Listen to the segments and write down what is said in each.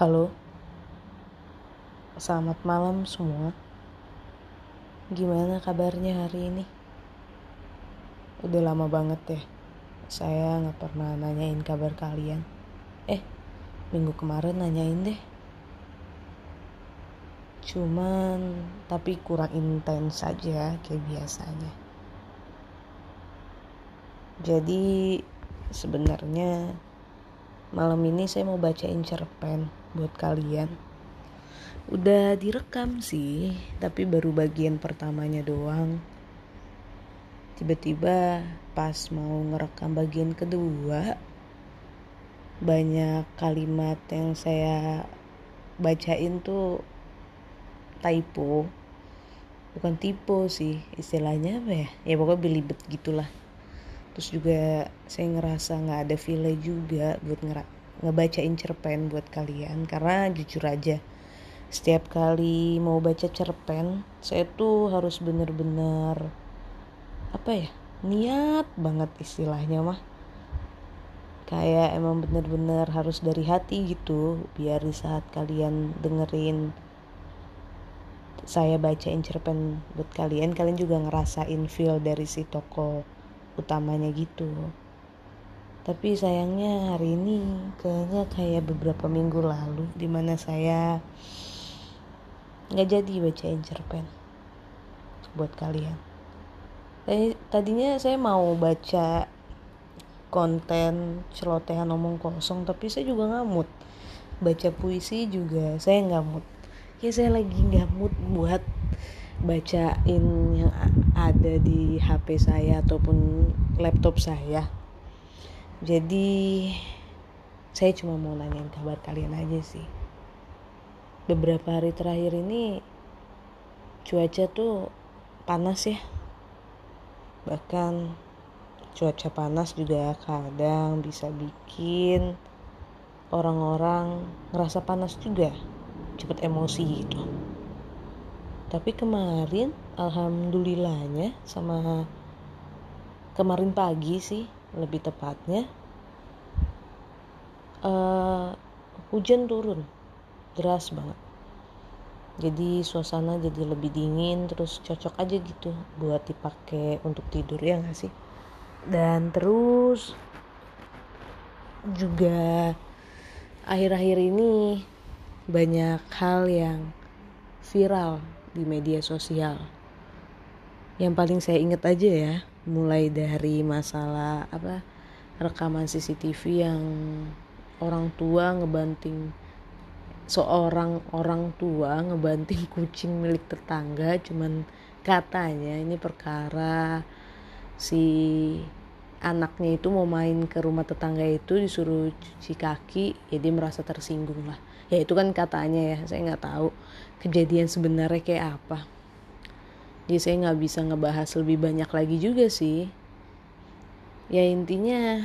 Halo, selamat malam semua. Gimana kabarnya hari ini? Udah lama banget ya, saya nggak pernah nanyain kabar kalian. Eh, minggu kemarin nanyain deh. Cuman, tapi kurang intens saja kayak biasanya. Jadi, sebenarnya malam ini saya mau bacain cerpen buat kalian. Udah direkam sih, tapi baru bagian pertamanya doang. Tiba-tiba pas mau ngerekam bagian kedua, banyak kalimat yang saya bacain tuh typo. Bukan typo sih, istilahnya apa ya? Ya pokoknya belibet gitulah. Terus juga saya ngerasa nggak ada feel juga buat ngerak ngebacain cerpen buat kalian karena jujur aja setiap kali mau baca cerpen saya tuh harus bener-bener apa ya niat banget istilahnya mah. Kayak emang bener-bener harus dari hati gitu biar di saat kalian dengerin saya bacain cerpen buat kalian kalian juga ngerasain feel dari si toko utamanya gitu tapi sayangnya hari ini kayaknya kayak beberapa minggu lalu di mana saya nggak jadi bacain cerpen buat kalian. Tadinya saya mau baca konten celotehan omong kosong tapi saya juga nggak mood. Baca puisi juga saya nggak mood. Ya saya lagi nggak mood buat bacain yang ada di HP saya ataupun laptop saya jadi saya cuma mau nanyain kabar kalian aja sih. Beberapa hari terakhir ini cuaca tuh panas ya. Bahkan cuaca panas juga kadang bisa bikin orang-orang ngerasa panas juga. Cepet emosi gitu. Tapi kemarin alhamdulillahnya sama kemarin pagi sih lebih tepatnya uh, hujan turun. Deras banget. Jadi suasana jadi lebih dingin terus cocok aja gitu buat dipakai untuk tidur ya gak sih? Dan terus juga akhir-akhir ini banyak hal yang viral di media sosial. Yang paling saya inget aja ya mulai dari masalah apa rekaman CCTV yang orang tua ngebanting seorang orang tua ngebanting kucing milik tetangga cuman katanya ini perkara si anaknya itu mau main ke rumah tetangga itu disuruh cuci kaki ya dia merasa tersinggung lah. Ya itu kan katanya ya saya nggak tahu kejadian sebenarnya kayak apa jadi saya nggak bisa ngebahas lebih banyak lagi juga sih. Ya intinya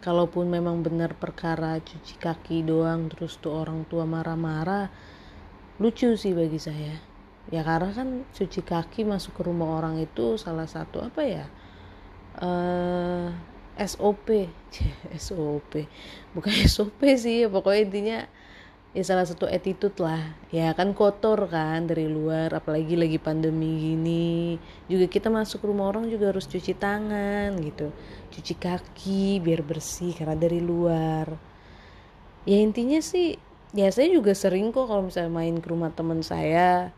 kalaupun memang benar perkara cuci kaki doang terus tuh orang tua marah-marah lucu sih bagi saya. Ya karena kan cuci kaki masuk ke rumah orang itu salah satu apa ya uh, eh, SOP SOP bukan SOP sih ya pokoknya intinya ya salah satu attitude lah. Ya kan kotor kan dari luar apalagi lagi pandemi gini. Juga kita masuk rumah orang juga harus cuci tangan gitu. Cuci kaki biar bersih karena dari luar. Ya intinya sih ya saya juga sering kok kalau misalnya main ke rumah teman saya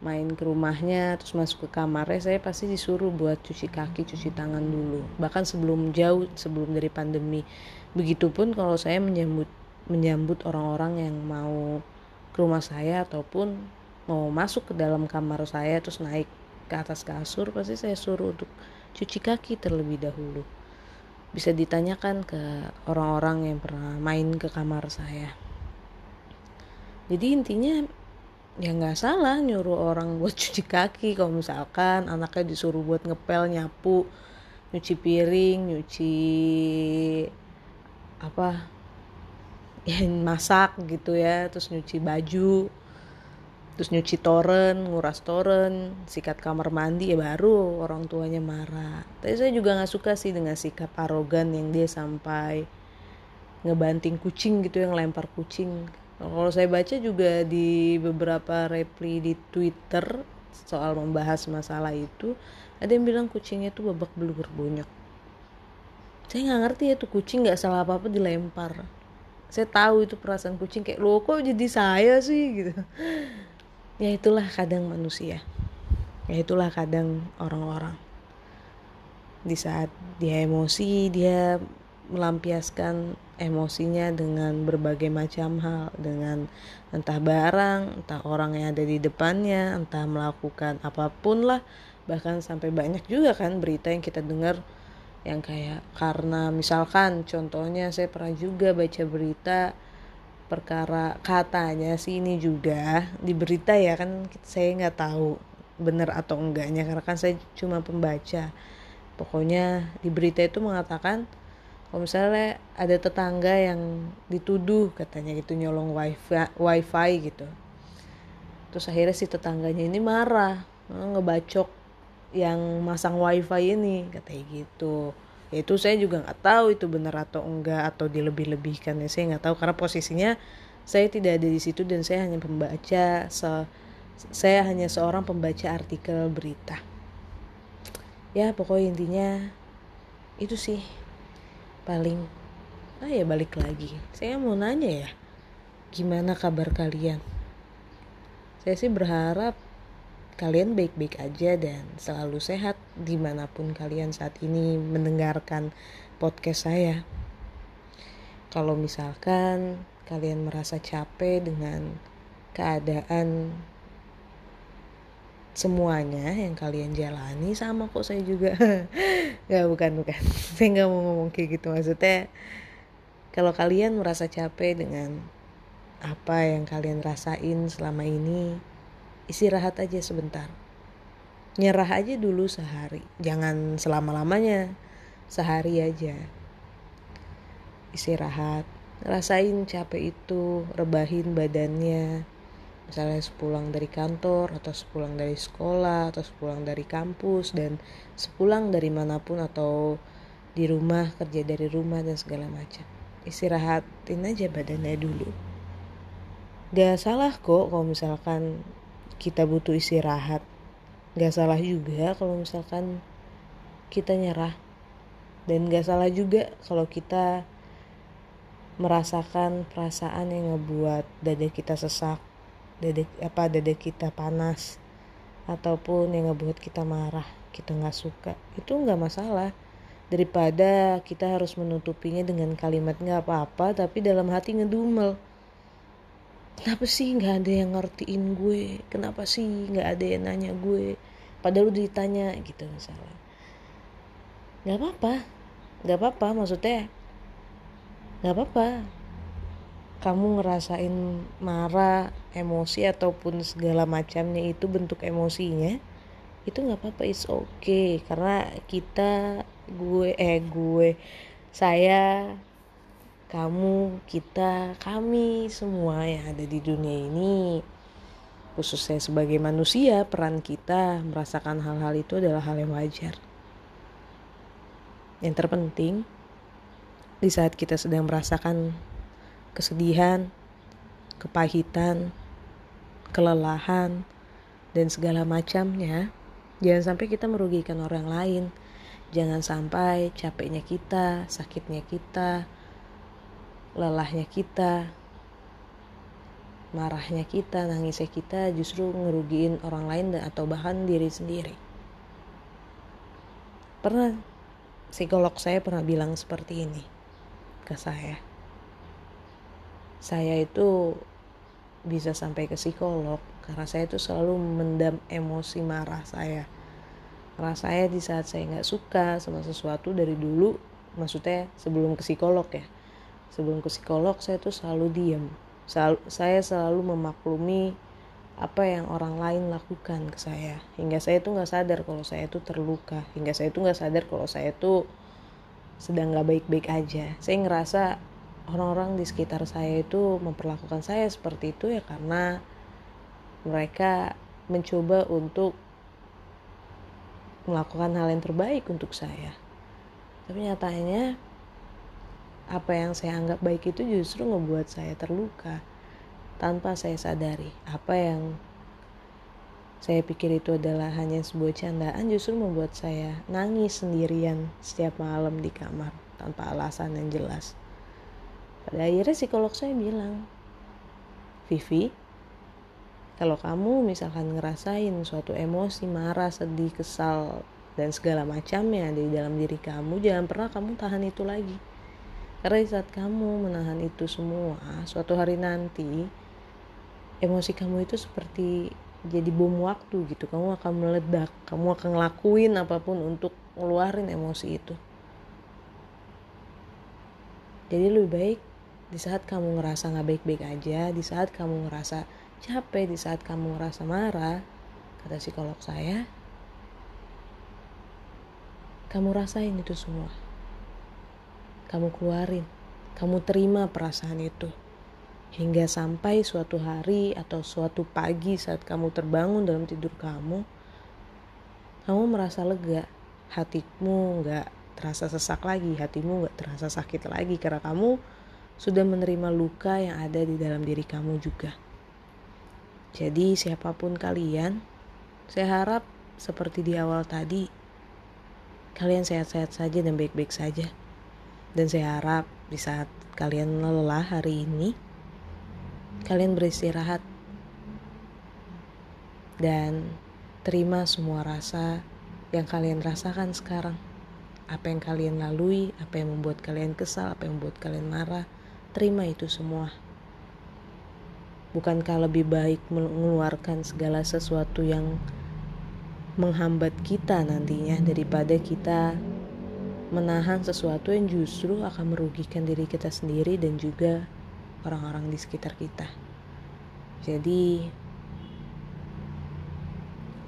main ke rumahnya terus masuk ke kamarnya saya pasti disuruh buat cuci kaki cuci tangan dulu. Bahkan sebelum jauh sebelum dari pandemi. Begitupun kalau saya menyambut menyambut orang-orang yang mau ke rumah saya ataupun mau masuk ke dalam kamar saya terus naik ke atas kasur pasti saya suruh untuk cuci kaki terlebih dahulu. Bisa ditanyakan ke orang-orang yang pernah main ke kamar saya. Jadi intinya ya nggak salah nyuruh orang buat cuci kaki. Kalau misalkan anaknya disuruh buat ngepel nyapu nyuci piring nyuci apa ya masak gitu ya terus nyuci baju terus nyuci toren nguras toren sikat kamar mandi ya baru orang tuanya marah. Tapi saya juga nggak suka sih dengan sikap arogan yang dia sampai ngebanting kucing gitu yang lempar kucing. Kalau saya baca juga di beberapa reply di Twitter soal membahas masalah itu ada yang bilang kucingnya tuh babak belur bonyok. Saya nggak ngerti ya tuh kucing nggak salah apa apa dilempar saya tahu itu perasaan kucing kayak lo kok jadi saya sih? Gitu. Ya itulah kadang manusia. Ya itulah kadang orang-orang. Di saat dia emosi dia melampiaskan emosinya dengan berbagai macam hal. Dengan entah barang entah orang yang ada di depannya entah melakukan apa pun lah. Bahkan sampai banyak juga kan berita yang kita dengar yang kayak karena misalkan contohnya saya pernah juga baca berita perkara katanya sih ini juga di berita ya kan saya nggak tahu benar atau enggaknya karena kan saya cuma pembaca. Pokoknya di berita itu mengatakan kalau misalnya ada tetangga yang dituduh katanya gitu nyolong wifi wifi gitu. Terus akhirnya si tetangganya ini marah ngebacok yang masang wifi ini katanya gitu. Ya itu saya juga nggak tahu itu benar atau enggak atau dilebih-lebihkan ya saya nggak tahu. Karena posisinya saya tidak ada di situ dan saya hanya pembaca se saya hanya seorang pembaca artikel berita. Ya pokoknya intinya itu sih paling ah ya balik lagi. Saya mau nanya ya gimana kabar kalian? Saya sih berharap kalian baik-baik aja dan selalu sehat di mana pun kalian saat ini mendengarkan podcast saya. Kalau misalkan kalian merasa capek dengan keadaan semuanya yang kalian jalani sama kok saya juga nggak bukan bukan. Saya nggak mau ngomong kayak gitu maksudnya kalau kalian merasa capek dengan apa yang kalian rasain selama ini istirahat aja sebentar. Nyerah aja dulu sehari. Jangan selama lamanya sehari aja. Istirahat. Rasain capek itu rebahin badannya. Misalnya sepulang dari kantor atau sepulang dari sekolah atau sepulang dari kampus dan sepulang dari mana pun atau di rumah kerja dari rumah dan segala macam. Istirahatin aja badannya dulu. Gak salah kok kalau misalkan kita butuh istirahat. Gak salah juga kalau misalkan kita nyerah. Dan gak salah juga kalau kita merasakan perasaan yang ngebuat dada kita sesak dada apa dada kita panas ataupun yang ngebuat kita marah kita nggak suka. Itu nggak masalah. Daripada kita harus menutupinya dengan kalimat nggak apa-apa tapi dalam hati ngedumel kenapa sih nggak ada yang ngertiin gue? Kenapa sih nggak ada yang nanya gue? Padahal udah ditanya gitu misalnya. Nggak apa-apa. Nggak apa-apa maksudnya nggak apa-apa. Kamu ngerasain marah, emosi ataupun segala macamnya itu bentuk emosinya, itu nggak apa-apa, it's okay. Karena kita gue eh gue saya kamu kita kami semua yang ada di dunia ini khususnya sebagai manusia peran kita merasakan hal-hal itu adalah hal yang wajar yang terpenting di saat kita sedang merasakan kesedihan, kepahitan, kelelahan, dan segala macamnya, jangan sampai kita merugikan orang lain. Jangan sampai capeknya kita, sakitnya kita, lelahnya kita, marahnya kita, nangisnya kita justru ngerugiin orang lain dan atau bahkan diri sendiri. Pernah psikolog saya pernah bilang seperti ini ke saya. Saya itu bisa sampai ke psikolog karena saya itu selalu mendam emosi marah saya. Karena saya di saat saya nggak suka sama sesuatu dari dulu maksudnya sebelum ke psikolog ya sebelum ke psikolog saya tuh selalu diam selalu, saya selalu memaklumi apa yang orang lain lakukan ke saya. Hingga saya tuh nggak sadar kalau saya itu terluka. Hingga saya tuh nggak sadar kalau saya tuh sedang nggak baik-baik aja. Saya ngerasa orang-orang di sekitar saya itu memperlakukan saya seperti itu ya karena mereka mencoba untuk melakukan hal yang terbaik untuk saya. Tapi nyatanya apa yang saya anggap baik itu justru ngebuat saya terluka. tanpa saya sadari apa yang saya pikir itu adalah hanya sebuah candaan justru membuat saya nangis sendirian setiap malam di kamar tanpa alasan yang jelas. Pada akhirnya psikolog saya bilang, Vivi, kalau kamu misalkan ngerasain suatu emosi marah, sedih, kesal, dan segala macamnya di dalam diri kamu, jangan pernah kamu tahan itu lagi. Karena di saat kamu menahan itu semua, suatu hari nanti emosi kamu itu seperti jadi bom waktu gitu. Kamu akan meledak, kamu akan ngelakuin apa pun untuk ngeluarin emosi itu. Jadi lebih baik di saat kamu ngerasa nggak baik-baik aja, di saat kamu ngerasa capek di saat kamu ngerasa marah, kata psikolog saya, kamu rasain itu semua. Kamu keluarin, kamu terima perasaan itu. Hingga sampai suatu hari atau suatu pagi saat kamu terbangun dalam tidur kamu, kamu merasa lega, hatimu nggak terasa sesak lagi, hatimu nggak terasa sakit lagi karena kamu sudah menerima luka yang ada di dalam diri kamu juga. Jadi siapa pun kalian, saya harap seperti di awal tadi, kalian sehat-sehat saja dan baik-baik saja. Dan saya harap di saat kalian lelah hari ini, kalian beristirahat dan terima semua rasa yang kalian rasakan sekarang. Apa yang kalian lalui, apa yang membuat kalian kesal, apa yang membuat kalian marah, terima itu semua. Bukankah lebih baik mengeluarkan segala sesuatu yang menghambat kita nantinya daripada kita menahan sesuatu yang justru akan merugikan diri kita sendiri dan juga orang-orang di sekitar kita. Jadi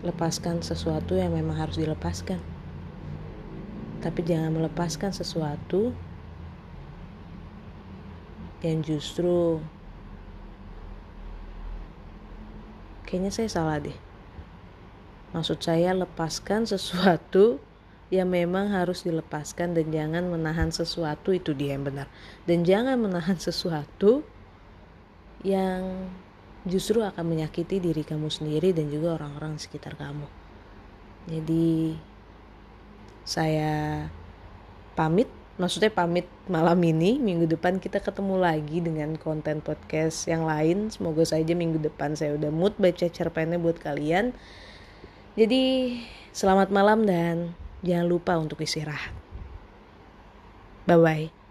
lepaskan sesuatu yang memang harus dilepaskan. Tapi jangan melepaskan sesuatu yang justru kayaknya saya salah deh maksud saya lepaskan sesuatu yang memang harus dilepaskan dan jangan menahan sesuatu itu dia yang benar. Dan jangan menahan sesuatu yang justru akan menyakiti diri kamu sendiri dan juga orang-orang sekitar kamu. Jadi saya pamit maksudnya pamit malam ini. Minggu depan kita ketemu lagi dengan konten podcast yang lain. Semoga saja minggu depan saya udah mood baca cerpennya buat kalian. Jadi selamat malam dan jangan lupa untuk istirahat. Bye bye